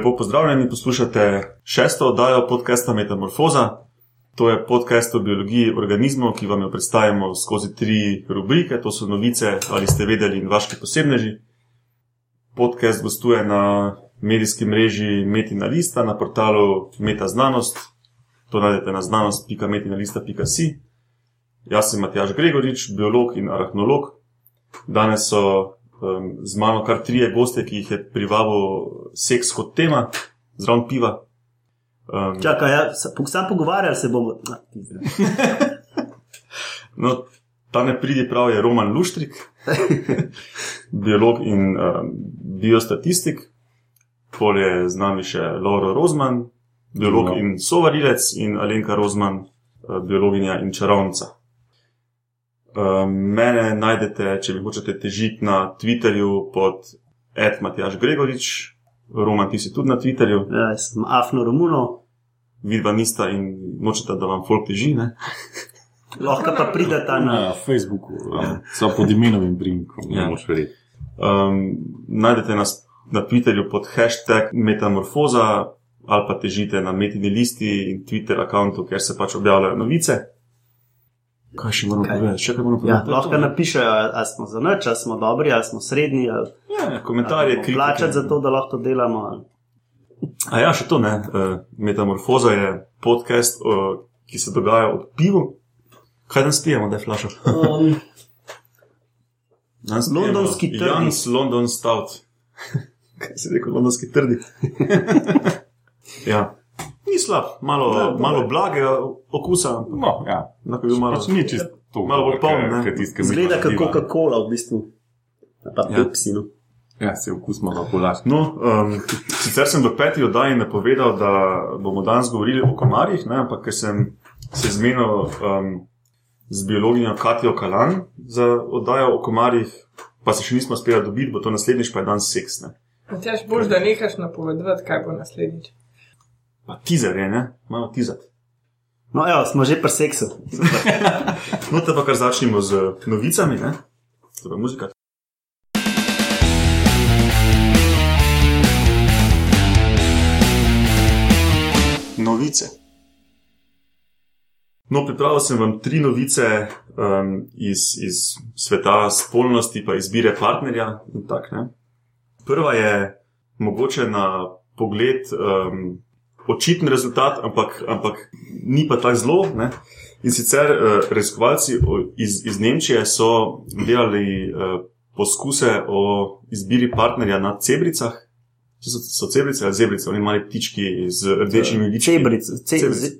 Lepo pozdravljeni, poslušate šesto oddajo podcasta Metamorfoza. To je podcast o biologiji organizmov, ki vam jo predstavimo skozi tri rubrike: to so novice, ali ste vedeli, in vaši posebneži. Podcast gostuje na medijski mreži Metina Lista, na portalu Meta Znanost. To najdete na znanost.metinalista.si. Jaz sem Matjaš Gregorič, biolog in arahnolog. Danes so um, z mano kar trije goste, ki jih je privabil seks kot tema, zraven piva. Um, Čakaj, ja, sam pogovarjal se bomo. No, ta ne pridi prav, je Roman Luštrik, biolog in um, biostatistik, pol je z nami še Lauro Rozman, biolog no. in sovarilec, in Alenka Rozman, uh, biologinja in čarovnica. Um, mene najdete, če mi hočete težiti na Twitterju pod Edmatjaš Gregorič, Roman, ti si tudi na Twitterju. ja, sem Afno Romuno, Vidva nista in nočete, da vam folk teži. Ne? lahko pa prideta na. Na Facebooku, so pod imenom in primkom, Ja. ne moš verjeti. Um, najdete nas na Twitterju pod hashtag Metamorfoza ali pa težite na Metini listi in Twitter računu, ker se pač objavljajo novice. Kaj še moramo povedati? Še kaj moramo Ja, povedati? lahko napišejo, ali smo za noč, ali smo dobri, ali smo srednji, ali Ja, komentarje, plačati za to, da lahko to delamo. Ali. A ja, še to ne. Uh, Metamorfoza je podcast, uh, ki se dogaja ob pivu. Kaj danes pijemo, da je flaša? Um, Danes Londonski trdi. Jans London Stout. Kaj si rekel, londonski trdi? ja. Ni slab, malo, Ne, dobro. malo blagega okusa. No, ja, Lahko bi malo pač ni čisto to. malo bolj poln, ne. Zgleda kot Coca-Cola v bistvu. Pa Ja. Pepsi. No. Ja, se okus malo polaš. No, um, sicer sem v peti oddaji napovedal, da bomo danes govorili o komarjih, ne, ampak ker sem se zmenil um, z biologinjo Katijo Kalan za oddajo o komarjih, pa se še nismo uspeli dobiti, bo to naslednjič, pa je dan seks. Ne. Matjaš, boš da nehaš napovedovati, kaj bo naslednjič. Pa teaser je, ne, malo tizati. no, evo, smo že pri seksu. No, te pa kar začnemo z novicami, ne, to je muzika. Novice. No, pripravil sem vam tri novice um, iz, iz sveta spolnosti, pa izbire partnerja. in Tak, ne. Prva je mogoče na pogled um, očiten rezultat, ampak, ampak ni pa tako zelo. Ne. In sicer uh, raziskovalci iz, iz Nemčije so delali uh, poskuse o izbiri partnerja na cebricah. Če So, so cebrice ali zebrice, oni mali ptički z rdečimi ličmi. Cebrice, ce, Cebrice.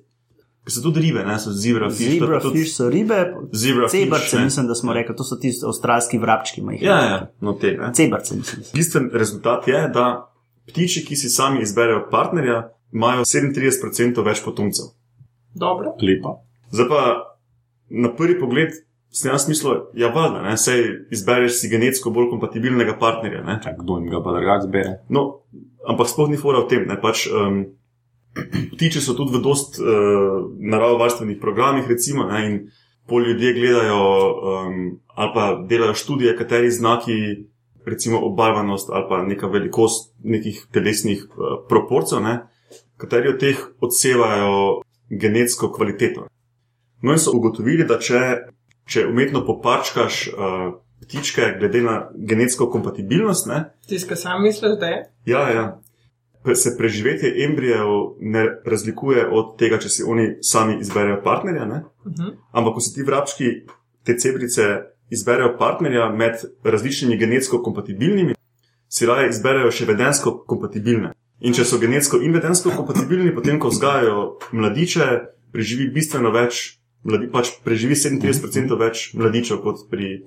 Ki so tudi ribe, ne? so zebra fish. zebra tudi fiš so ribe, Zebra fish, cebrce, ne. mislim, da smo rekli, to so ti avstralski vrabčki. Ja, ja, no te. Ne? Cebrce, mislim. Bistven rezultat je, da ptiči, ki si sami izberejo partnerja, imajo 37% več potomcev. Dobro. Lepa. Zdaj pa na prvi pogled sem jaz mislil, ja, valjda, ne, sej izbereš si genetsko bolj kompatibilnega partnerja. Ne. Čak, kdo jim ga pa drugač zbere? No, ampak sploh ni fora v tem. Ne, pač, um, ptiči so tudi v dost uh, naravovarstvenih programih, recimo, ne, in pol ljudje gledajo um, ali pa delajo študije, kateri znaki, recimo obarvanost ali pa neka velikost nekih telesnih uh, proporcev, ne, kateri od teh odsevajo genetsko kvaliteto. No, in so ugotovili, da če, če umetno poparčkaš uh, ptičke glede na genetsko kompatibilnost, ne, Tiskaj sam misliš, da je? Ja, ja. Se preživetje embrijev ne razlikuje od tega, če si oni sami izberejo partnerja. Ne? Uh -huh. Ampak, ko si ti vrabčki, te cebrice, izberejo partnerja med različnimi genetsko kompatibilnimi, si raje izberejo še vedensko kompatibilne. In če so genetsko in vedensko kompatibilni, potem, ko vzgajajo mladiče, preživi bistveno več, mladi, pač preživi 37% več mladičev kot pri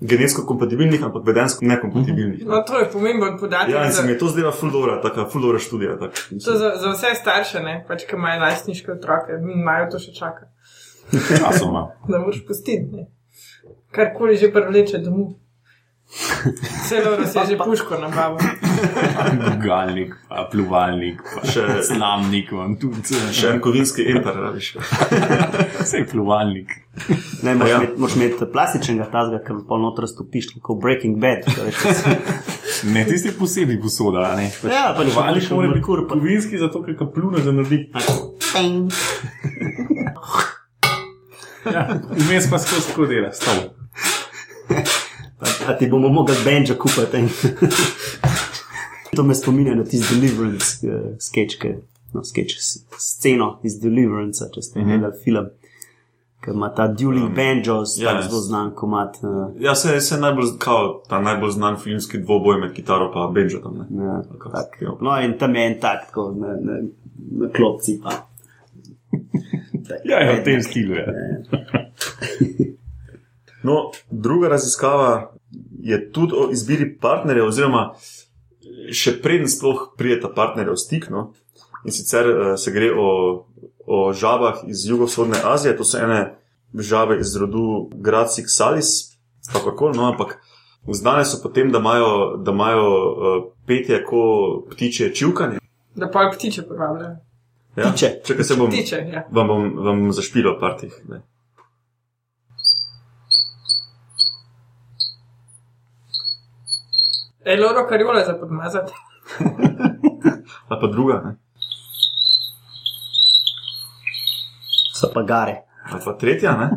genetsko kompatibilnih, ampak vedensko nekompatibilnih. No, to je pomemben podatek. Ja, in se mi je to zdela fuldora, taka fuldora študija. Tak. to za, za vse starše, ne? pač, ki imajo najstniške otroke, imajo to še čaka. Časoma. Da moraš pustiti. ne. Karkoli že privleče domov. Celo res je že puško nabavil. Gugalnik, pa pluvalnik, pa še Še- slamnik, vam tudi. Še en kovinski emper, rabiš. Vse pluvalnik. Ne, moraš Ja. imeti- imeti plastičnega tazga, ki pa noter stopiš, kot Breaking Bad. to veš, ko se- Ne, tisti posebej posoda, a ne. Pač Ja, pač Pljuvalnik še mora biti Merkur, pa- kovinski, zato ker ga pljune za naredi. Ja, vmes pa skozi tako dela, stav. A ti bomo mogli benža kupiti. to me spominja na tisti Deliverance uh, sketch, ki- no, sketch, sceno iz Deliverance, če ste gledali film. Ker ima ta dueling ja, tako ja. zelo znan komat. Uh, Ja, se je najbolj, kao, ta najbolj znan filmski dvoboj med kitaro in benjo tam. Ne? ja, Kako- tak. ja. No, in tam je en tak, tako na, na, na klopci. Pa. Ja, ja, v tem stilu je. No, druga raziskava je tudi o izbiri partnerja, oziroma še preden sploh prijeta partnerja v stik. No? In sicer uh, se gre o, o žabah iz jugovzhodne Azije, to so ene žabe iz rodu Gracik Salis, kakorkoli, no, ampak znane so potem, da imajo, da imajo uh, petje kot ptiče čivkanje. Da pa ptiče povabljajo. Ja? Ptiče. Čakaj, se bom, Ptiče, ja. vam bom, vam bom zašpilal partih. Ne. Ej, Loro kariole za podmazati. Ali pa druga, ne. So pa gare. ali pa tretja. Ne.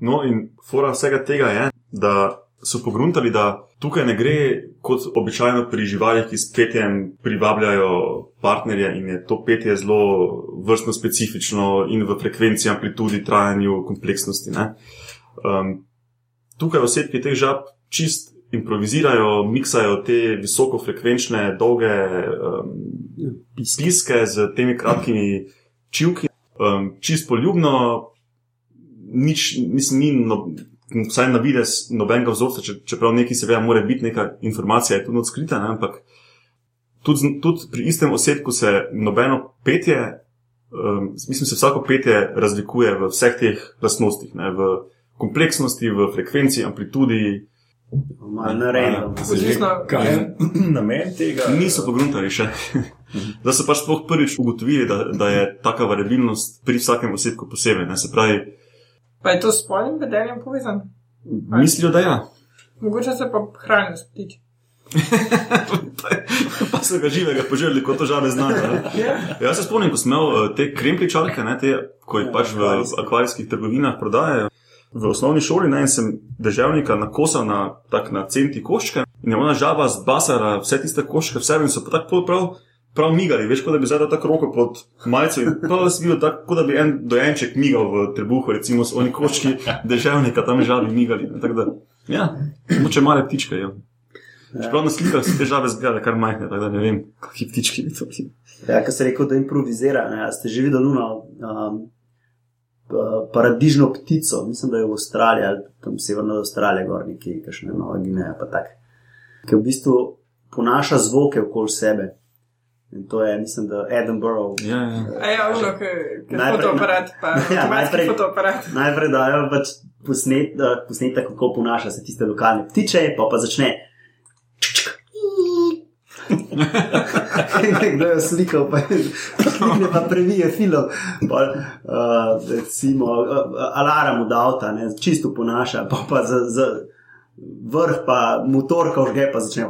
No, in fora vsega tega je, da so pogruntali, da tukaj ne gre kot običajno pri živalih, ki s petjem privabljajo partnerje in je to petje zelo vrstno specifično in v frekvenci, amplitudi, trajanju, kompleksnosti. ne. Um, tukaj osebki teh žab čist improvizirajo, miksajo te visokofrekvenčne, dolge um, piske z temi kratkimi čivki, um, čist poljubno, nič, mislim, ni no, vsaj na vides nobenega vzorca, če, čeprav neki seveda mora biti neka informacija, je tudi odskrita, ne, ampak tudi, tudi pri istem osebku se nobeno petje, um, mislim, se vsako petje razlikuje v vseh teh lastnostih, ne, v kompleksnosti, v frekvenci, amplitudi. Narejeno. Kaj je namen tega? Niso pogruntali še. Da so pač sploh prvič ugotovili, da, da je taka variabilnost pri vsakem osebku posebej. Ne. Se pravi, Pa je to s spolnim vedenjem povezano? mislijo, da ja. Mogoče se pa hranijo s ptiči. pa so ga živega požrli, kot to žabe znajo. Ja. Jaz se spomnim, ko sem imel eh, te krempličarke, ne, te, ko jih pač v akvarijskih trgovinah prodajajo. V osnovni šoli ne, sem državnika nakosal na, tak, na centi koščke in je ona žaba zbasala vse tiste koščke v sebi in so pa tako prav, prav migali, veš, kot da bi zdaj tako roko pod majico prav si bil tako, da bi en dojenček migal v trebuhu, recimo s oni koščki državnika tam žabi migali. ne, da, ja, moče male ptičke, ja. Čeprav na slikah so te žabe zgledale kar majhne, tako da ne vem, kakšni ptički bi to bili. Ja, kar se rekel, da improvizira. Ne? Ste že videli luno, um, pa- paradižno ptico, mislim, da je v Avstraliji ali tam severno Avstralije, gor neki, kakšne Nova Gineja, pa tak. Ki v bistvu ponaša zvoke okoli sebe. In to je, mislim, da Edinburgh. Ja, ja. A ja, ono, je Najprej- fotoaparat, pa Ja, avtomatski najprej- fotoaparat. Najprej dajo pač posnet, uh, posnetek, kako ponaša se tiste lokalne ptiče, pa pa začne. Nekdo je slikal, pa slikne pa previje film. Pa, uh, recimo, uh, alarm od avta, ne, čisto ponaša, pa pa za, za vrh pa motorka užge, pa začne.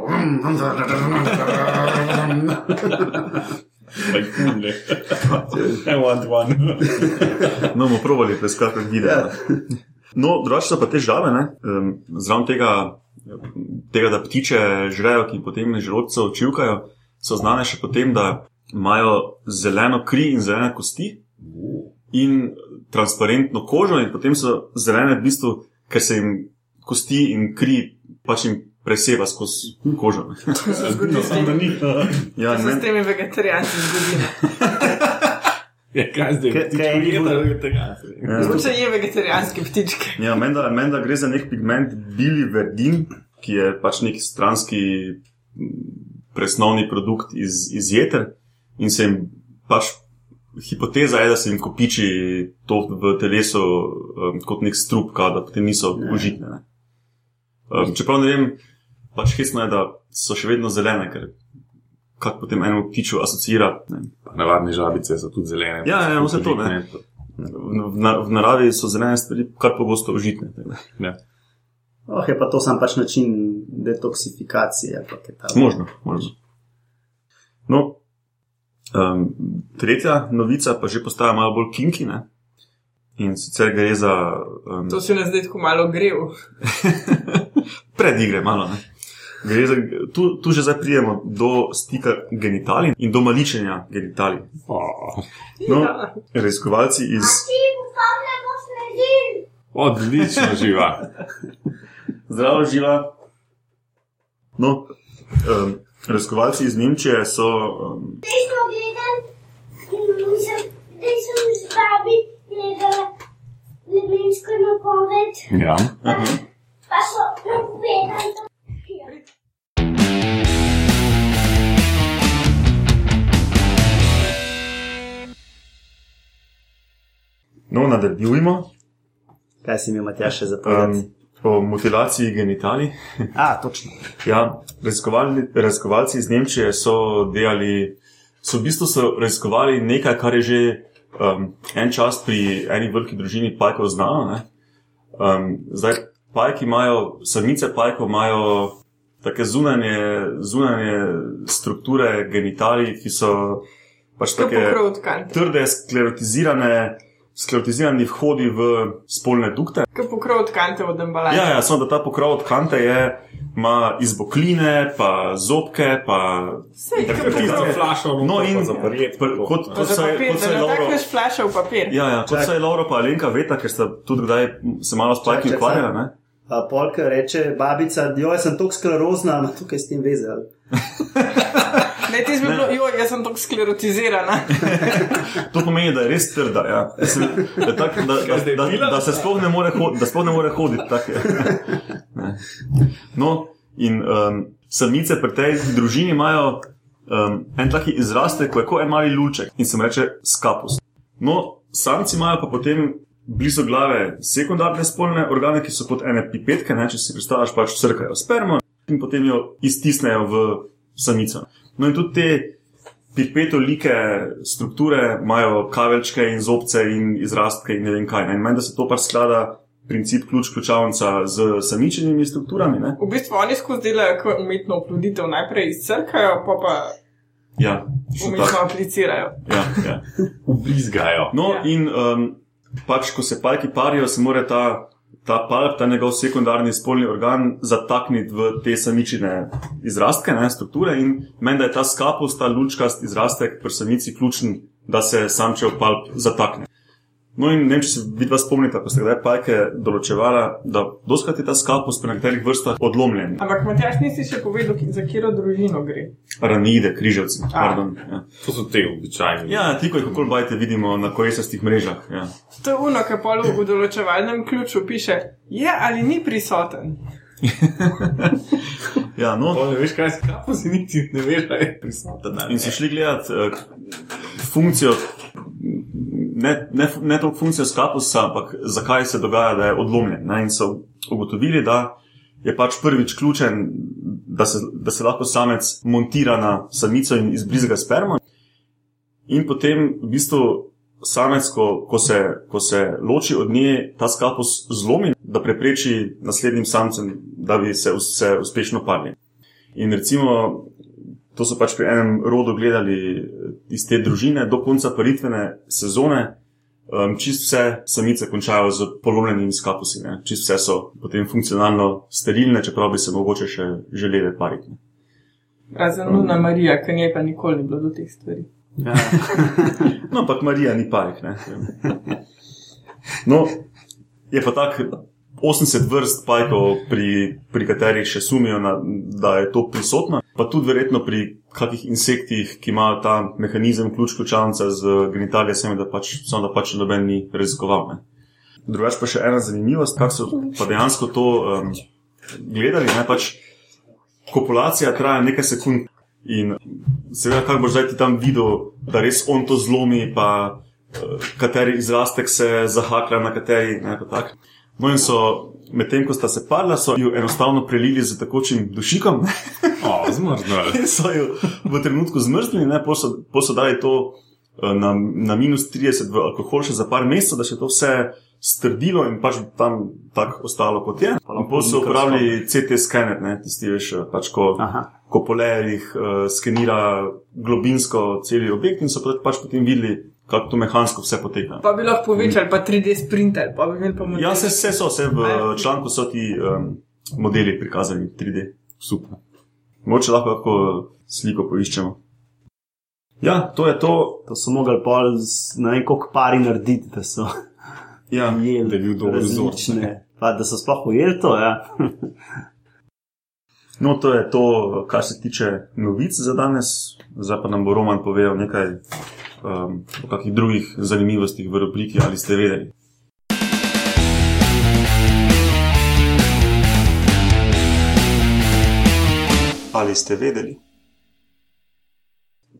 Like, ne. I want one. No, bomo provali preiskati video. Ja. No, drugače so pa te žabe, ne? Um, zraven tega, tega, da ptiče žrejo, ki potem iz želodcev čivkajo, so znane še potem, da imajo zeleno kri in zelene kosti in transparentno kožo, in potem so zelene v bistvu, ker se jim kosti in kri pač jim preseva skozi kožo. ne. To se zgodi s Samo da ni. Ja, to se s temi vegetarijanci zgodi. Ja, kaj zdaj? Kaj- kaj bilo? je tega? Ja. Mogoče je vegetarijanske ptičke. Ja, menda, menda gre za nek pigment biliverdin, ki je pač nek stranski m, presnovni produkt iz, iz jeter in se jim pač hipoteza je, da se jim kopiči to v telesu um, kot nek strup, da potem niso Ja. užitne. Ne. Um, čeprav ne vem, pač hecno je, da so še vedno zelene, ker kak potem enemu ptiču asocira. Ne. Navadne žabice so tudi zelene. Ja, ja, vse to, ne. v, na- v naravi so zelene stvari kar pogosto užitne. Ja. Oh, je pa to sam pač način detoksifikacije. Možno, možno. No, um, tretja novica pa že postaja malo bolj kinki. Ne? In sicer gre za um, To se nas zdaj tako malo grev. predigre, malo. Ne? Gre za, tu, tu že zdaj pridemo do stika genitalij in do maličenja genitalij. Oh, No, Ja. raziskovalci iz. odlično živa. Zdravo, živa. No, um, raziskovalci iz Nemčije so um, Desno gledam in nisem, da Nadaljujemo Kaj si mi, Matjaš, še zapovedati? um, o mutilaciji genitalij. A, točno. Ja, raziskovalci iz Nemčije so delali, so v bistvu so raziskovali nekaj, kar je že um, en čas pri eni veliki družini pajkov znano. ne. Um, zdaj, pajki imajo, samice pajkov imajo take zunanje, zunanje strukture genitalij, ki so pač tkante. trde, sklerotizirane, sklerotizirani vhodi v spolne dukte. Ko pokrov tkante od embalaže. Ja, ja, samo da ta pokrov od kante je, ima izbokline, pa zobke, pa. Tak- flašo, No, in zaprjet. pr- kot, Pa kot za se je, papir, kot se da je Lauro. natakneš flaše v papir. Ja, ja, kot Čak. se je Lauro pa Alenka veta, ker sta tudi kdaj se malo s čak, ukvarjala. sam. ne. A Polka reče, babica, joj, sem tako sklerozna, ima tukaj s tem veze. Ne, ti si bil, joj, jaz sem tako sklerotizirana. To pomeni, da je res trda. Ja. Mislim, Da, tak, da, da, da, pila? da, se sploh ne more hod- da sploh ne more hoditi. tak. No, in um, samice pri tej družini imajo um, en taki izrastek, ko je kot en mali luček in se mu reče skapus. No, samci imajo pa potem blizu glave sekundarne spolne organe, ki so kot ene pipetke, ne, če si predstavljaš, pač crkajo spermo in potem jo iztisnejo v samico. No in tudi te pipetolike strukture imajo kavelčke in zobce in izrastke in ne vem kaj. Ne. In meni, da se to pač sklada princip ključ-ključavnica z samičenimi strukturami. Ne. V bistvu oni skozi delajo kot umetno oploditev, najprej izcrkajo, pa pa Ja, umetno tako. aplicirajo. Ja, ja. Ubrizgajo. No, Ja. in um, pač, ko se pajki parijo, se mora ta, ta palp, ta njegov sekundarni spolni organ, zatakniti v te samičine izrastke, ne, strukture. In meni, da je ta skapus, ta lučkast izrastek pri samici ključen, da se samčev palp zatakne. No, in ne vem, če se vidva spomnite, ko ste kdaj pajke določevala, da doskrat je ta skapus pri nekaterih vrstah odlomljen. Ampak Matjaš nisi še povedal, za katero družino gre. Ranide, križavci. Pardon, ja. To so te običajne. ja, ti, ko jih kako bajte, vidimo na kolesastih mrežah. Ja. To je uno, ki pa v določevalnem ključu piše, je ali ni prisoten. Ja, no, To ne veš, kaj se kapo si niti ne veš, kaj je prisoten. In so šli gledati uh, funkcijo, ne, ne, ne toliko funkcijo skapusa, ampak zakaj se dogaja, da je odlomljen. Ne? In so ugotovili, da je pač prvič ključen, da se, da se lahko samec montira na samico in izbrizga spermo. In potem v bistvu samec, ko, ko, se, ko se loči od nje, ta skapus zlomi, da prepreči naslednjim samcem, da bi se, se uspešno parili. In recimo, to so pač pri enem rodu gledali iz te družine, do konca paritvene sezone, um, čist vse samice končajo z polomljenimi skapusi. Ne? Čist vse so potem funkcionalno sterilne, čeprav bi se mogoče še želeli pariti. ne. Razen Nuna Marija, ki njej pa nikoli ni bilo do teh stvari. Ja. No, ampak Marija ni parik. Ne? No, je pa tako 80 vrst pajkov, pri, pri katerih še sumijo, na, da je to prisotno, pa tudi verjetno pri kakih insektih, ki imajo ta mehanizem ključ-ključavnica z genitalijami, da pač, da pač noben ni raziskoval. Ne? Drugač pa še ena zanimivost, kako so pa dejansko to um, gledali. Ne? Pač kopulacija traja nekaj sekund. In seveda, kako boš zdaj ti tam videl, da res on to zlomi, pa uh, kateri izrastek se zahaklja na kateri. Ne, pa tak. no in so, medtem ko sta se parla, so jo enostavno prelili z tekočim dušikom O, zmrznili. so jo v trenutku zmrznili, pol so, pol so dali to eh, na, na minus 30 v alkohol še za par mesecev, da se je to vse strdilo in pač tam tako ostalo kot je. In potem so uporabljali CT skener, ne, tisti veš, eh, pač ko, Aha. ko polerjih uh, skenira globinsko celi objekt in so pač potem videli, kako to mehansko vse poteka. Pa bi lahko povečali, pa 3D sprinter, pa bi imeli pa model. Ja, vse, vse so, vse v članku so ti um, modeli prikazani 3D. Super. Moče lahko kako sliko poiščemo. Ja, to je to. To so mogli z ne vem koliko pari narediti, da so Ja, jeli Da je bil dober vzor. različne. Pa da so sploh ujeli to, ja. no, to je to, kar se tiče novic za danes. Zdaj pa nam bo Roman povedal nekaj um, o kakih drugih zanimivostih v rubriki, ali ste vedeli. Ali ste vedeli?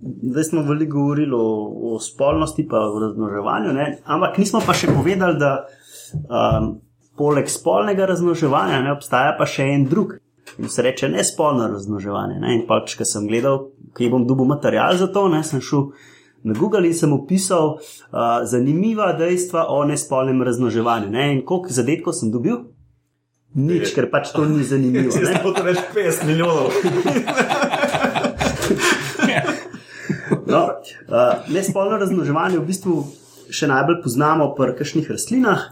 Zdaj smo veliko govorili o, o spolnosti, pa o razmnoževanju, ne? ampak nismo pa še povedali, da um, poleg spolnega razmnoževanja ne, obstaja pa še en drug, ki se reče nespolno razmnoževanje. Ne? In pač, ko sem gledal, kje bom dobil material za to, ne, sem šel na Google in sem opisal uh, zanimiva dejstva o nespolnem razmnoževanju. Ne? In koliko zadetkov sem dobil? Nič, ker pač to ni zanimivo. Ne? to več 50 milijonov. No, uh, nespolno razmnoževanje v bistvu še najbolj poznamo pri kakšnih rastlinah,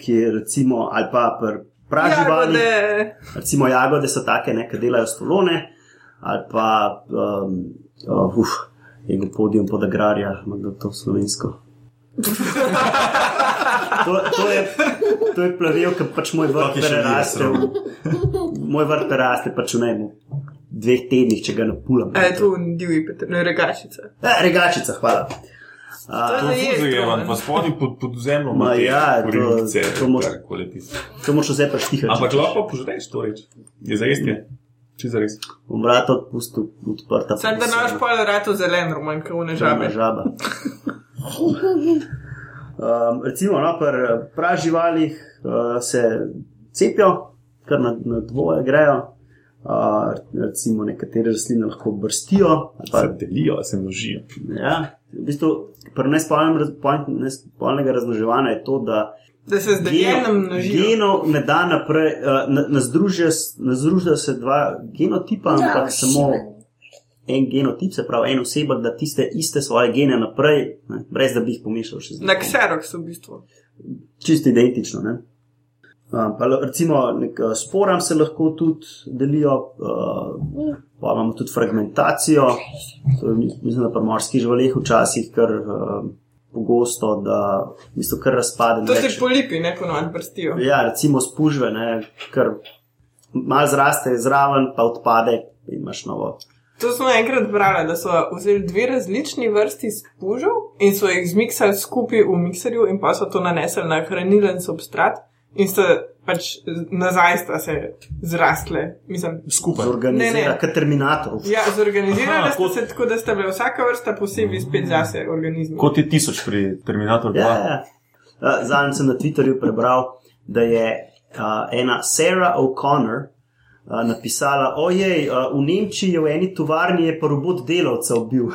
kjer recimo ali pa pri praživalih. Jagode. Recimo jagode so take, ne, ki delajo stolone, ali pa um, uh, uf, ego podium pod agrarja, ima kdo to slovensko. To, to, je, to je plavel, ki pač moj vrt preraste. Moj vrt preraste pač v v dveh tednih, če ga napulam. A je tu divji Peter, ne regačica. E, regačica, hvala. To Uh, je Roman. pa spodaj pod, pod zemljo. Ma ja, to- to moš- moš. to moraš vse preštihati. Ampak lahko požreš to reč. Je za jesti. Če za res. Bom vrata odpustil odprta. Sam da naš pol rato zelen, roman, kot ne žabe. žaba. Um, recimo, no, pri praživalih uh, se cepijo, kar na, na dvoje grejo. Uh, recimo, nekatere rastline lahko brstijo. ali Pa Pa, delijo, se množijo. ja, v bistvu, pri nespolnem raz, point nespolnega razmnoževanja je to, da Da se z deljenem množijo. genov ne da naprej, uh, ne, ne, združijo, s- ne združijo se dva genotipa, ampak samo en genotip, se pravi en oseba, da tiste iste svoje gene naprej, ne, brez da bi jih pomešal še z Na kseroks v bistvu. čisto identično. Ne? Um, pa, recimo, nek, uh, sporam se lahko tudi delijo, uh, pa imamo tudi fragmentacijo. To je, mis- mislim, da pri morskih živalih včasih kar uh, pogosto, da v bistvu kar razpade. To se več- polipi, ne ponovadi brstijo. Ja, recimo spužve, ne, kar malo zraste zraven, pa odpade in imaš novo. To smo enkrat brali, da so vzeli dve različni vrsti spužev in so jih zmiksali skupaj v mikserju in pa so to nanesli na hranilen substrat in sta pač nazaj sta se zrastle. Mislim, Skupaj. Zorganizira, Ne, ne. kot terminator. ja, zorganizirali Aha, sta kot- se tako, da sta bile vsaka vrsta posebej spet zase organizmi. Kot je tisoč pri Terminatorju 2. Ja, ja. Uh, Zadnjič sem na Twitterju prebral, da je uh, ena Sarah O'Connor napisala: Ojej, uh, v Nemčiji je v eni tovarni je pa robot delavca ubil.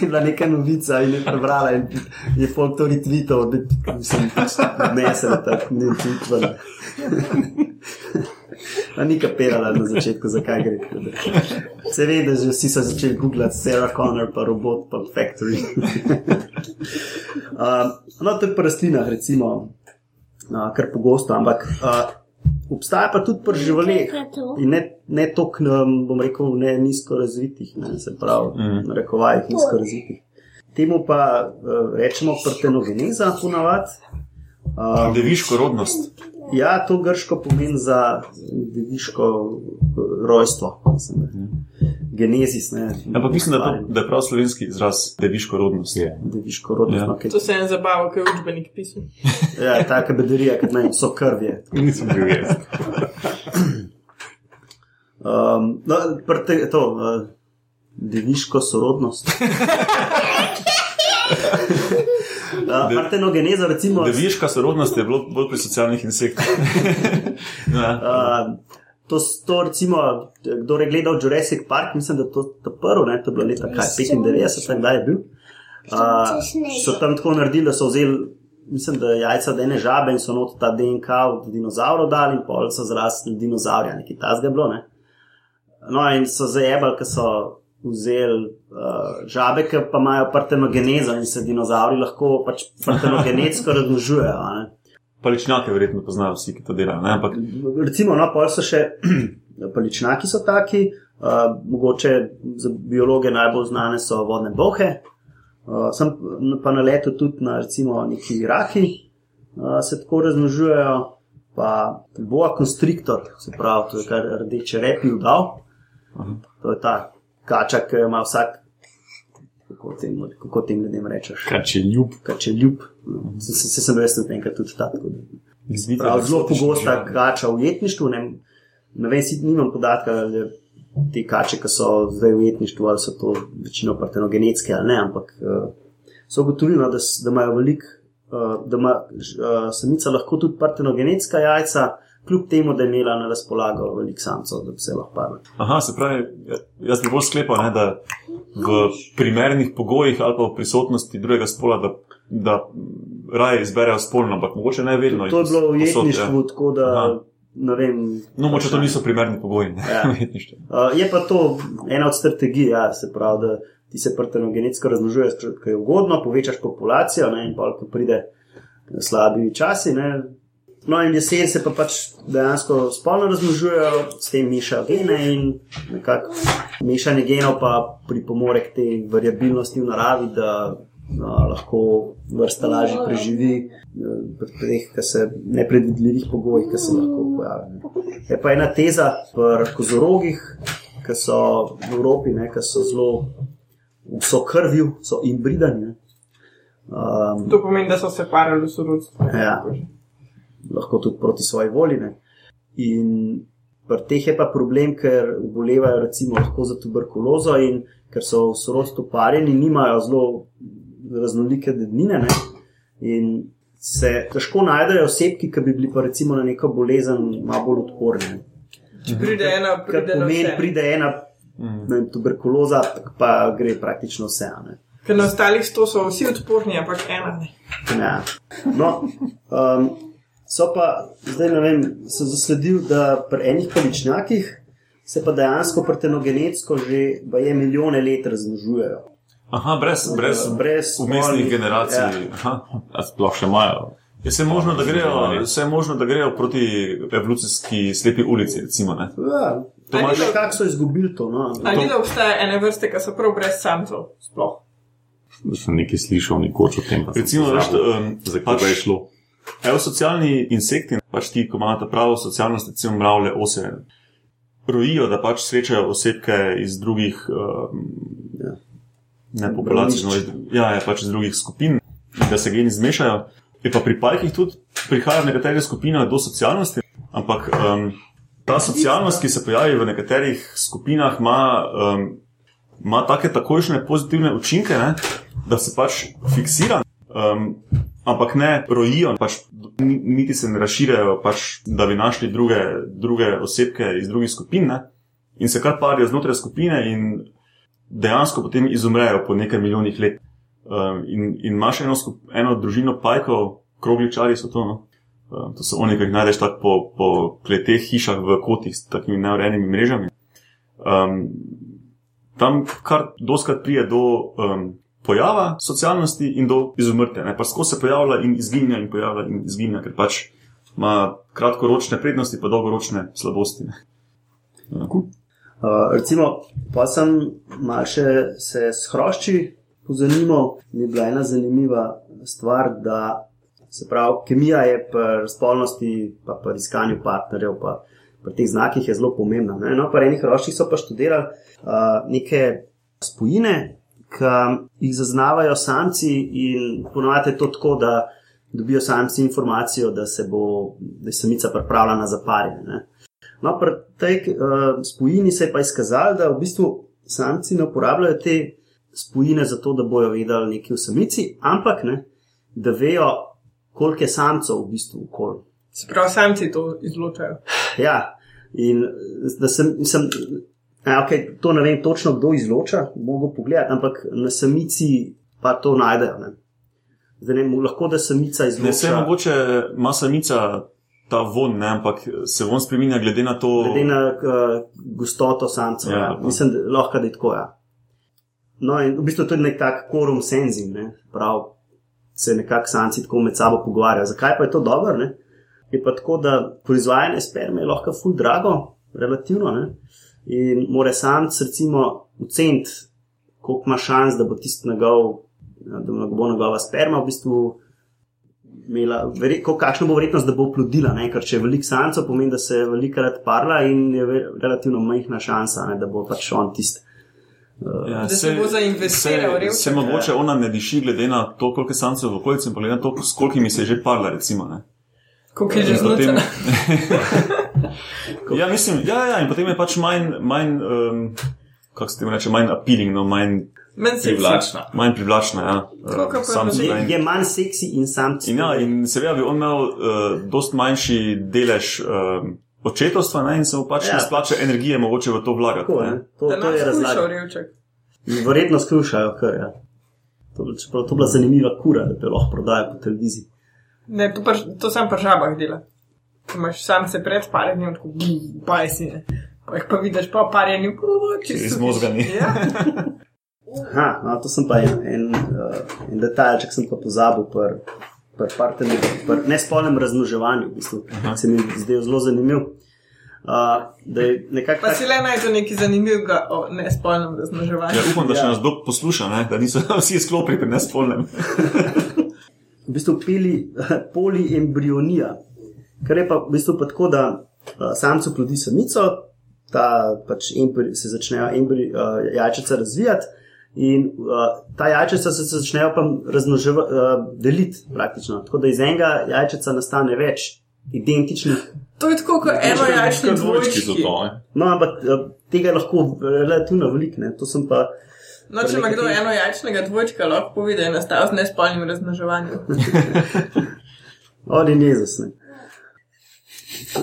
je bila neka novica in je prebrala in je folk to retweetal, da sem odnesel tako ne tweetval. A ni kapirala na začetku, zakaj gre. tako da- Se ve, da že vsi so začeli googlati Sarah Connor, pa robot, pa factory. um, no, to je pri rastlinah, recimo, uh, kar pogosto, ampak uh, obstaja pa tudi pri živalih. In ne, ne toliko, bom rekel, ne nizko razvitih, ne, se pravi, mm. na rekovajih nizko razvitih. Temu pa uh, rečemo partenogeneza, ponavadi. Um, Deviško rodnost. Ja, to grško pomeni za deviško eh, rojstvo, mislim, da. Genezis. Ne, Ampak mislim, da, to, da je prav slovenski izraz deviško rodnost. Je. Deviško rodnost. Ja. No, kaj, To se je en zabaval, ki je učbenik pisal. ja, taka bedarija, kot naj so krvje. Nisem bil jaz. Um, no, prte, to, uh, deviško sorodnost. Uh, partenogeneza, recimo, Deviška sorodnost je bilo bolj pri socialnih insektih. ja. uh, to, to recimo, kdo je gledal Jurassic Park, mislim, da je to, to prvo, ne, to je bilo leta kaj, 95, kdaj je bil. Uh, so tam tako naredili, da so vzeli, mislim, da jajca ene žabe in so not ta DNK od dinozavrov dali in pol so zrasli dinozavrja, nekaj tasga bilo. Ne? No, in so zajebali, ker so vzeli uh, žabe, ki pa imajo partenogenezo in se dinozavri lahko pač partenogenetsko razmnožujejo. Paličnjake verjetno poznajo vsi, ki to delajo. Ne? Ampak Recimo, no, pol so še paličnjaki, so taki, uh, mogoče za biologe najbolj znane so vodne bohe. Uh, sem pa na letu tudi na recimo neki raki, uh, se tako razmnožujejo, pa boa constrictor, se pravi, to je kar rdeče repi udal. To je ta kača, ki ima vsak, kako tem, kako tem ljudem rečeš, Kaj če ljub, kače ljub. Se, se, se sem res enkrat tudi ta. Tako, Prav, zelo pogosta kača v jetništvu. Ne, ne vem, si nimam podatka, ali te kače, ki so zdaj v jetništvu, ali so to večino partenogenetske ali ne, ampak uh, so ugotovili, no, da, da imajo velik, uh, da ima uh, samica lahko tudi partenogenetska jajca, kljub temu, da je imela na razpolago velik samcev, da bi se lahko parila. Aha, se pravi, ja- jaz bi bolj sklepal, ne, da v primernih pogojih ali pa v prisotnosti drugega spola, da, da raje izberejo spolno, ampak mogoče ne vedno. To je bilo v ja. jetništvu, tako da Aha. vem. No, moče to niso primerni pogoji. Ne, Ja. Uh, je pa to ena od strategij, ja, se pravi, da ti se partenogenetsko razmnožuješ, ker je ugodno, povečaš populacijo ne, in pa, ko pride slabi časi. Ne. No, in jesen se pa pač dejansko spolno razmnožujejo, s tem mešajo gene in nekako mešanje genov pa pripomore k tej variabilnosti v naravi, da no, lahko vrsta lažje preživi eh, pri teh, ki se nepredvidljivih pogojih, ki se lahko pojavijo. Je pa ena teza pri kozorogih, ki so v Evropi, ne, ki so zelo, so krvju, so inbridani. ne. Um, To pomeni, da so se parali v sorodstvu. Ja. Lahko tudi proti svoji volji. Ne. In pri teh je pa problem, ker obolevajo recimo lahko za tuberkulozo in ker so v sorodstvu parjeni, nimajo zelo raznolike dednine. Ne. In se težko najdejo osebki, ki bi bili pa recimo na neko bolezen malo bolj odporni. ne. Če pride ena, pride na pomeni, pride ena Mm. ne vem, tuberkuloza, pa gre praktično vse. a Ne. Ker na ostalih sto so vsi odporni, ampak ena ne. Ja. No, um, so pa zdaj ne vem, sem zasledil, da pri enih paličnjakih se pa dejansko partenogenetsko že baje milijone let razmnožujejo. Aha, brez, brez, Brez umestnih generacij. Ja. Aha. a sploh še imajo. Je se možno, da grejo, se je možno, da grejo proti evolucijski slepi ulici, recimo. Ne? Ja, To imaš- ni Nekako so izgubili to. No. Ali ni, da obstaja ene vrste, ki so prav brez samcev? Sploh. Da sem nekaj slišal nekoč o tem. Recimo, veš, um, za pač- je šlo. Evo, socialni insekti, pač ti, ko imajo pravo socialnost, recimo mravlje, ose, rojijo, da pač srečajo osebke iz drugih, um, Ja. ne populacij, no, iz, ja, ja, pač iz drugih skupin, in da se geni zmešajo. Je pa pri pajkih tudi prihaja v nekatere skupine do socialnosti, ampak um, ta socialnost, ki se pojavi v nekaterih skupinah, ima, um, ima take takojšnje pozitivne učinke, ne, da se pač fiksira. Um, ampak ne rojijo, pač, ni- niti se ne razširjajo, pač, da bi našli druge, druge osebke iz drugih skupin, ne? in se kar parijo znotraj skupine, in dejansko potem izumrejo po nekaj milijonih let. Um, in, in imaš eno, skup, eno družino pajkov, krogličari so to. No? Um, to so oni, ki jih najdeš tako po, po kleteh, hišah v kotih s takimi neurejenimi mrežami. Um, tam kar doskrat prije do um, pojava socialnosti in do izumrtja. Ne? Pa skozi se pojavlja in izginja in pojavlja in izginja, ker pač ima kratkoročne prednosti, pa dolgoročne slabosti. Uh, recimo, pa sem malce se s hrošči pozanimal, mi je bila ena zanimiva stvar, da se pravi, kemija je pri spolnosti, pa pri iskanju partnerjev, pa pri teh znakih je zelo pomembna. Ne? No, pri enih hroščih so pa študirali uh, neke spojine, ki jih zaznavajo samci in ponovadi je to tako, da dobijo samci informacijo, da se bo, da je samica pripravljena za parjenje. ne. No, pri tej uh, spojini se je pa izkazalo, da v bistvu samci ne uporabljajo te spojine zato, da bojo vedeli nekaj o samici, ampak ne, da vejo, koliko je samcev v bistvu okoli. Se pravi, samci to izločajo. Ja, In da sem, sem ja, okay, to ne vem točno, kdo izloča, mogo pogledati, ampak na samici pa to najdejo. Ne. Zdaj ne lahko da samica Ne, vse izloča. mogoče ima samica ta von, ne, ampak se von spremenja glede na to. Glede na uh, gostoto samcev. Ja, Ja, pa. Mislim, da lahko da je tako. Ja. No, in v bistvu to je nek tak quorum sensing, ne? prav se nekako samci tako med sabo pogovarjajo. Zakaj pa je to dobro? Ne? Je pa tako, da proizvajanje sperme je lahko ful drago, relativno. Ne? In mora samc recimo oceniti, koliko ima šans, da bo tisti njegov, da bo njegova sperma v bistvu imela, veri- ko- kakšna bo verjetnost, da bo plodila. Ne? Ker če je velik samcev, pomeni, da se je velikrat parla in je relativno majhna šansa, ne? da bo pač on tisti. Ja, Da se bo zainvestiral, se, se mogoče ona ne diši glede na to, koliko je samcev v okolici in glede na to, s kolikimi se je že parla, recimo. Koliko je že In znucena. ja, mislim, ja, ja, in potem je pač manj, manj um, kako se temu reče, manj appealing, no, manj, se Privlačna. manj privlačna. Ja, samci, ljudje. ne, in- Je, je manj seksi in samci. In, ja, in seveda bi on imel uh, dost manjši delež um, očetovstva ne, in se mu pač Ja. ja. ne splača energije mogoče v to vlagati. Tako, ne. ne? to, Da to je. In Verjetno skušajo, kar je. To, bi- čeprav to bila zanimiva kura, da te lahko prodajo po televiziji. Ne, to, pač, to sem pa žabah dela. Imaš sam se pred parjenjem, tako baj si. Ne. Pa jih pa vidiš po parjenju, čisto. Izmozgani. Ja. Aha, no, to sem pa en, en, uh, en detajlček, sem pa pozabil pri pr partnerju, pri nespolnem razmnoževanju. V bistvu, se mi je zdel zelo zanimiv. Uh, da je nekako Pa si le najdel nekaj zanimivega o nespolnem razmnoževanju. Ja, upam, da še Ja. nas kdo posluša, ne, da niso vsi sklopili pri nespolnem. v bistvu peli, poliembrionija, kar je pa v bistvu pa tako, da uh, samcu plodi samico, ta pač embri, se začnejo embri, uh, jajčica razvijati. In uh, ta jajčica se se začnejo pa razmnoževati, uh, deliti praktično. Tako da iz enega jajčica nastane več identičnih To je tako kot eno jajčni dvojčki dvojčki. No, ampak eh, tega je lahko relativno veliko, ne. to sem pa. No, če ima kdo eno jajčnega dvojčka, lahko pove, da je nastal z nespolnim razmnoževanjem. Oni Jezus. Ne.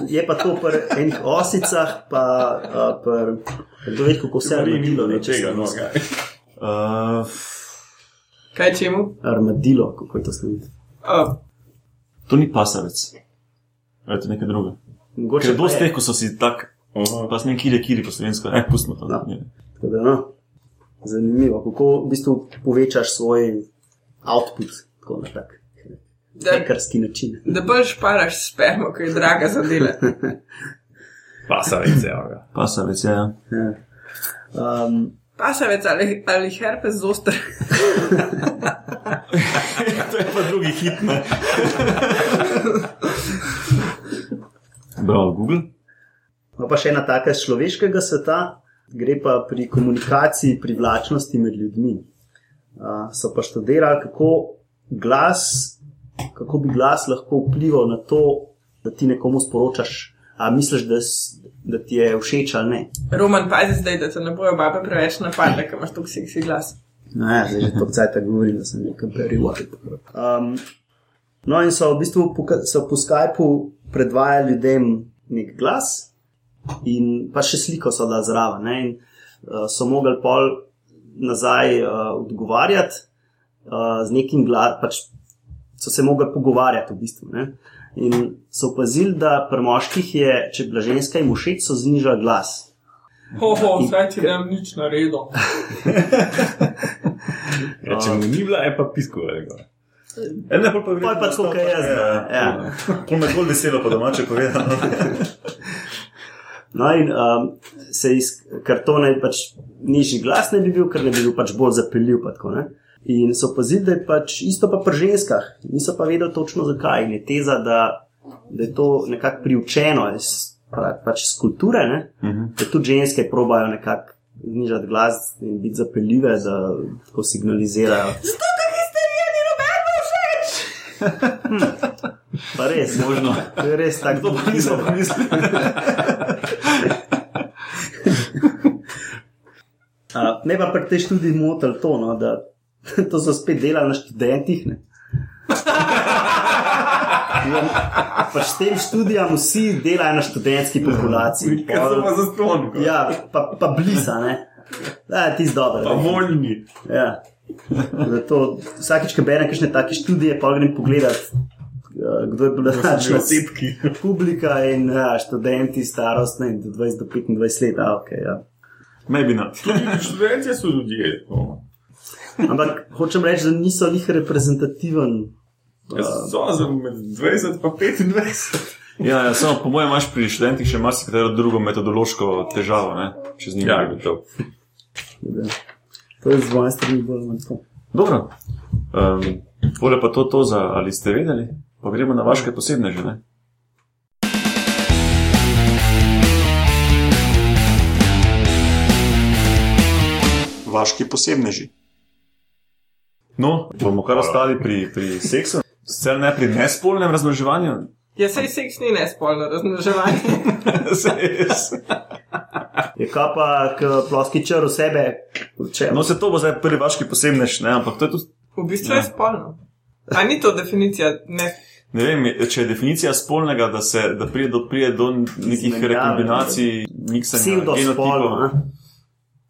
Je pa to pri enih osicah, pa uh, pri. Kdo ve, kako se je armadilo, ne če tega, se no, kaj. Uh, Kaj čemu? Armadilo, kako je to slovensko. Uh, to ni pasavec. Ali je to nekaj drugega? Ker Mogoče je pa dosti je. teh, ko so si tak, Aha. pa s njim kiri, kiri po slovensko. Eh, pustimo to. No. Tako da, no, zanimivo, kako v bistvu povečaš svoj output, tako na tak da, hekerski način. da bolj šparaš spermo, ki je draga za delo. Pasavec, evo ga. Pasavec, ja. Ja. Um, Pasavec ali, ali herpes zoster. to je pa drugi hit. Bravo, Google. No, pa še ena taka iz človeškega sveta, gre pa pri komunikaciji privlačnosti med ljudmi. Uh, so pa študirali, kako, glas, kako bi glas lahko vplival na to, da ti nekomu sporočaš, a misliš, da, da ti je všeč ali ne. Roman, pazi zdaj, da te ne bojo babe preveč napadle, ker imaš tako seksi glas. No, ja, zdaj že to cajt govorim, da sem nekaj prerijal. Um, no, in so v bistvu po, so po Skypu predvajali ljudem nek glas, in pa še sliko so da zraven. Ne, in uh, so mogli pol nazaj uh, odgovarjati uh, z nekim glasom, pač so se mogli pogovarjati v bistvu. Ne. In so opazili, da pri moških je, če je bila ženska jim všeč, so znižali glas. Hoho, zdaj ti ne nič naredil. Ja, če mu ni bila, je pa pisko veliko. E, ne, pol pa, Pol pa tako, kot jaz, da, ja. Pol me bolj veselo po domače povedano. No, in um, se iz kartona je pač nižji glas, ne bi bil, ker ne bi bil pač bolj zapeljiv. Pa tako, ne. In so opazili, da je pač isto pa pri ženskah, niso pa vedeli točno zakaj. In je teza, da, da je to nekako priučeno iz pa, pač iz kulture, ne, da tudi ženske probajo nekako znižati glas in biti zapeljive, da tako signalizirajo. Pa res, Možno. to je res tako. To pa nisem pomislil. Uh, me pa pri tej študiji motili to, no, da to so spet delali na študentih. Ne? Pa s tem študijam vsi delajo na študentski populaciji. Kaj so pa za ston? Ja, pa, pa blisa, ne. Da, ti z dobro. Pa voljni. Ja. Zato vsakeč, ko berem kakšne take študije, pa grem pogledat, eh, kdo je bil natančno Osebki. publika in ja, študenti starostne in do 20 do 25 let. A, okay, ja. Maybe not. Študentje so ljudje. no. Ampak hočem reči, da niso njih reprezentativen. Ja, So za med 20 in 25. Ja, ja, samo po mojem imaš pri študentih še marsikatero drugo metodološko težavo, ne? če z njimi Ja, delaš. gotovo. To je z moje strani bolj ali manj tako. Dobro. Um, Tole pa to, to za ali ste vedeli, pa gremo na vaše posebne že. Ne? Vaški posebneži. No, bomo kar ostali pri, pri seksu, sicer ne pri nespolnem razmnoževanju. Ja, sej seks ni nespolno razmnoževanje. Je kaj pa, k ploski črl sebe, če no, se to bo zdaj prvi vaški posebnež, ne, ampak to je tudi V bistvu je spolno. A ni to definicija? Ne. Ne vem, če je definicija spolnega, da, se, da pride, do, pride do nekih rekombinacij, miksanja pseudospolno. genotipov. a?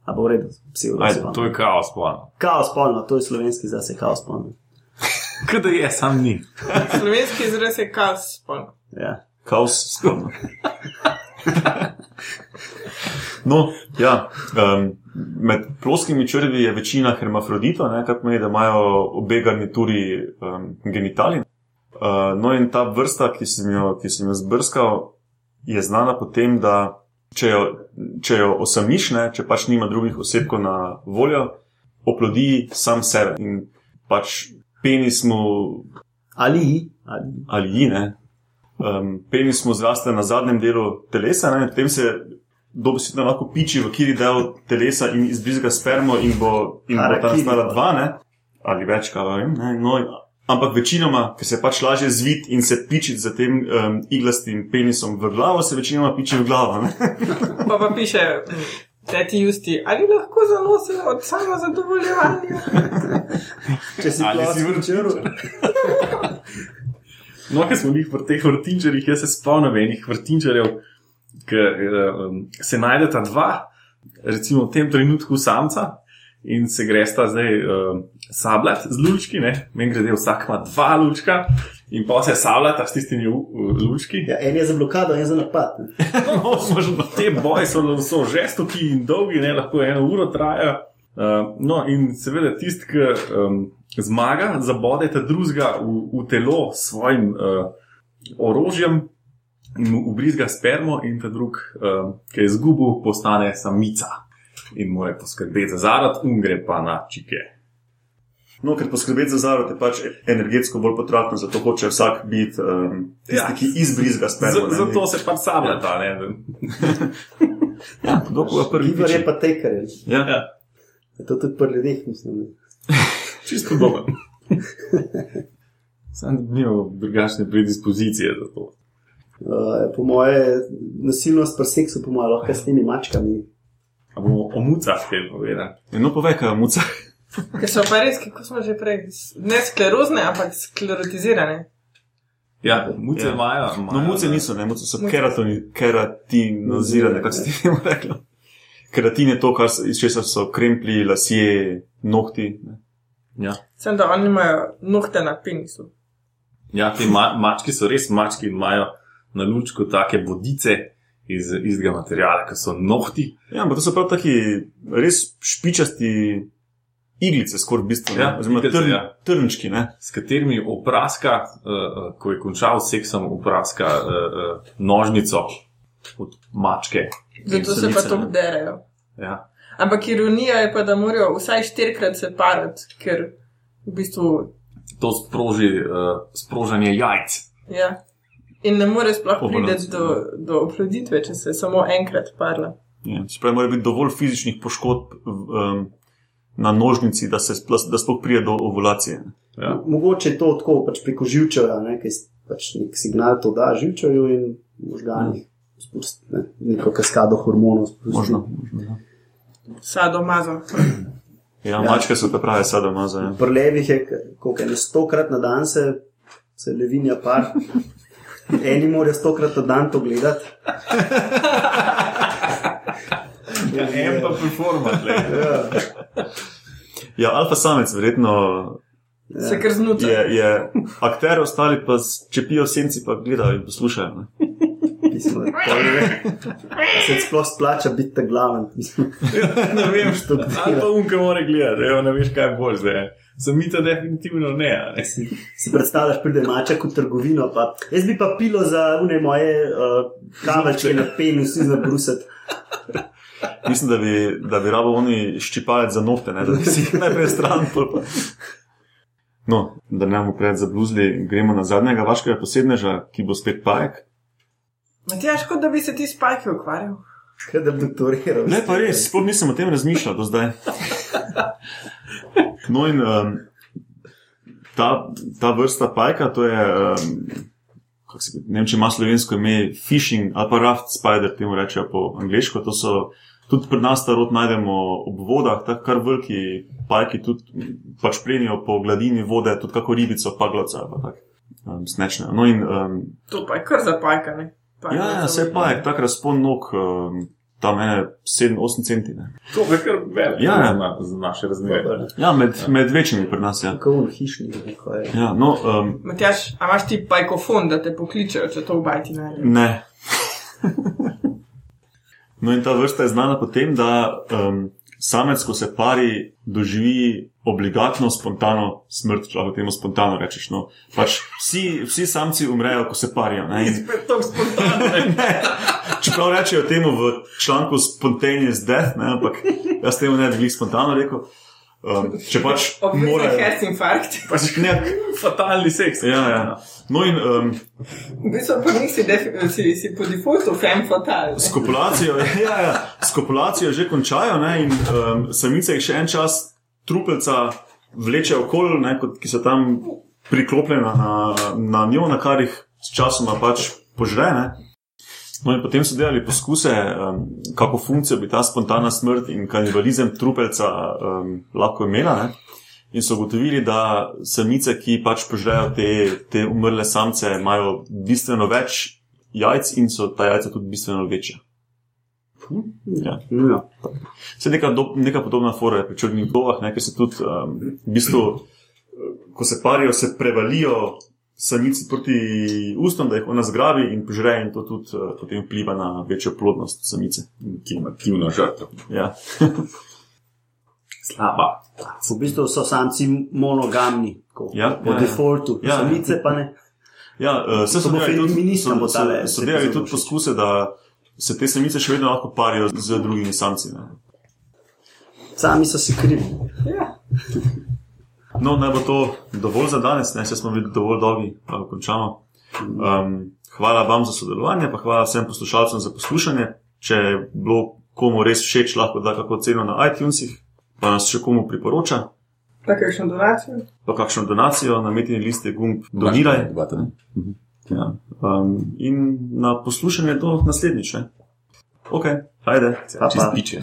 A bo v redu, Ajde, pseudospolno. To je kaos, plano. Kaos spolno, to je slovenski zase kaos spolno. Kaj da je, sam ni. Slovenski izraz je kaos spolno. Ja. Kaos spolno. No, ja, um, med ploskimi črvi je večina hermafroditov, ne, kar pomeni, da imajo obe garnituri um, genitali. Uh, no, in ta vrsta, ki sem jo, ki sem jo zbrskal, je znana po tem, da če jo, če jo osamiš, ne, če pač nima drugih osebkov na voljo, oplodi sam sebe. In pač penis mu Ali, ali. ali ji, ne. Um, penis mu zraste na zadnjem delu telesa, ne, in potem se dobesedno lahko piči v kiri del telesa in izbrizga spermo, in bo, in bo ta nastala dva, ne, ali več, kaj vem. Ne, no, ampak večinoma, ker se pač lažje zvit in se piči za tem um, iglastim penisom v glavo, se večinoma piči v glavo. Ne. Pa pa piše, teti justi, ali lahko zanosijo od samo zadovoljevanja? Če si Ali si črl. No, ker smo jih pri teh vrtinčarjih, jaz se spomnim enih vrtinčarjev, ki um, se najdeta dva, recimo v tem trenutku samca. In se gresta zdaj uh, sabljati z lučki, meni gre, vsak ima dva lučka, in pa se sabljata s tistimi lučki. Ja, en je za blokado, en za napad. ne. No, možno, te boje so, so žestoki in dolgi, ne, lahko eno uro trajajo. Uh, no, in seveda tisti, ki um, zmaga, zabode ta drugega v, v telo s svojim uh, orožjem in mu ubrizga spermo, in ta drug, uh, ki je izgubil, postane samica in mora poskrbeti za zarod, in gre pa na čike. No, ker poskrbeti za zarod je pač energetsko bolj potratno, zato hoče vsak biti um, tisti, Ja. ki izbrizga spermo. Z- Zato se pač sabljata. ne. ja, kdo je prvi? Igor je pa teker. Ja. Ja, Je to tudi pri ljudeh, mislim. čisto podobno. Sam nimamo drugačne predispozicije za to. Uh, po moje nasilnost pri seksu, po moje lahko s temi mačkami. A bomo o mucah kaj povedali? No, povej, kaj je muca. Ker so pa res, kako smo že prej, ne sklerozne, ampak sklerotizirane. Ja, muce Ja. imajo. No, muce ne. niso, ne, muce so keratoni, keratinozirane, kako se ti temu reklo. Keratin je to, kar, iz česar so kremplji, lasje, nohti. Ne. Ja, Sem da oni imajo nohte na penisu. ja te ma mački so res mački imajo na lučku take bodice iz istega materiala, kot so nohti. Ja, ampak to so prav taki res špičasti iglice, skoraj v bistvu. ne. Ja, Oziroma iglice, trn, ja. trnčki, ne. S katerimi opraska, uh, ko je končal s seksom, opraska uh, uh, nožnico od mačke. Zato se pa to ne. derajo. Ja. Ampak ironija je pa, da morajo vsaj štirikrat se parati, ker v bistvu. To sproži uh, sprožanje jajc. Ja. In ne more sploh priti do, do oploditve, če se samo enkrat parla. Ja, pravi, mora biti dovolj fizičnih poškodb um, na nožnici, da, se sploh, da sploh pride do ovulacije. Ja. Mogoče je to tako pač preko živčevja, ne, ki pač nek signal to da živčevju in možganih. Spusti, ne, neko kaskado hormonov. spusti. Možno. možno ja. Sadomazo. Ja, mačke so pa prave sadomazo. Ja. Pri levih je, k- koliko je, stokrat na dan se se levinja par. Eni morajo stokrat na dan to gledati. Ja, en pa performat. Ja. Ja, alfa samec, verjetno Se kar znutra. je, je akter, ostali pa čepijo senci, pa gledajo in poslušajo. Ne? Mislim, da se sploh splača biti ta glaven. Mislim, Ne vem, što Ali pa unka mora gledati, evo, ne veš, kaj je bolj zdaj. Samica definitivno ne. ne. si, si predstavljaš, pride maček v trgovino, pa jaz bi pa pilo za une moje uh, kavelčke na penu, vsi zabrusati. Mislim, da bi, da bi rabo oni ščipalec za nohte, ne? da bi si jih najprej stran. Pa. No, da ne bomo pred zabluzili, gremo na zadnjega vaškega posebneža, ki bo spet pajek. Matjaš, kot da bi se ti s pajki ukvarjal. Kaj da bi doktoriral. Ne, pa res, sploh nisem o tem razmišljal do zdaj. No, in um, ta, ta vrsta pajka, to je, um, se, ne vem, če ima slovensko ime, fishing ali pa raft spider, temu rečejo po angliško. To so tudi pri nas ta rod najdemo ob vodah, tako kar veliki pajki tudi pač plenijo po gladini vode, tudi kako ribico, paglavca ali pa tako. Um, snečne. No, in um, To pa je kar za pajka, ne? Pajka ja, ja, vse velika. pajek, tak razpon nog, um, tam ene 7-8 centimetrov. To je kar veliko Ja, ja. na, za naše razmere. Ja, med, ja. med večjimi pri nas. Ja. Kako on hišnik, neko je. Ja, no, um, Matjaš, a imaš ti pajkofon, da te pokličejo, če to v bajti najde? ne. No, in ta vrsta je znana po tem, da um, samec, ko se pari, doživi obligatno, spontano smrt, če lahko temu spontano rečeš. No. Pač vsi, vsi samci umrejo, ko se parijo. Ne, in, Spet to spontano. ne, čeprav rečejo temu v članku spontaneous death, ne, ampak jaz temu ne bi spontano rekel. Um, če pač morajo. herc infarkt. Pač Ne, fatalni seks. ja, ja. No, in um, V bistvu pa nisi, si, si po defaultu fem fatal. S kopulacijo, ja, ja, s kopulacijo že končajo ne, in um, samice jih še en čas trupelca vleče okoli, ne, kot, ki so tam priklopljena na, na njo, na kar jih s časoma pač požre. Ne. No in potem so delali poskuse, um, kako funkcijo bi ta spontana smrt in kanibalizem trupelca um, lahko imela. Ne. In so ugotovili, da samice, ki pač požrejo te, te umrle samce, imajo bistveno več jajc in so ta jajca tudi bistveno večja. Ja. Ja. Se neka, do, neka podobna fora je pri črnih ne, ker se tudi um, v bistvu, ko se parijo, se prevalijo samici proti ustom, da jih ona zgrabi in požre, in to tudi uh, potem vpliva na večjo plodnost samice. Ki ima aktivno žrtev. Ja. Slaba. V bistvu so samci monogamni, tako, Ja, po ja, ja. defaultu, Ja. samice pa ne. Ja, uh, se To so delali tudi, feministom bo so, tale so, so delali tudi poskuse, da se te samice še vedno lahko parijo z drugimi samci. Ne. Sami so si krivi. Ja. No, naj bo to dovolj za danes, ne se smo bili dovolj dolgi, pa končamo. Um, hvala vam za sodelovanje, pa hvala vsem poslušalcem za poslušanje. Če je bilo komu res všeč, lahko da kako ceno na iTunesih, pa nas še komu priporoča, Pa kakšno donacijo? pa kakšno donacijo na metini liste gumb doniraj. Ja. Um, in na poslušanje do naslednjič. ne. Ok, ajde. Pa, Čez pa. piče.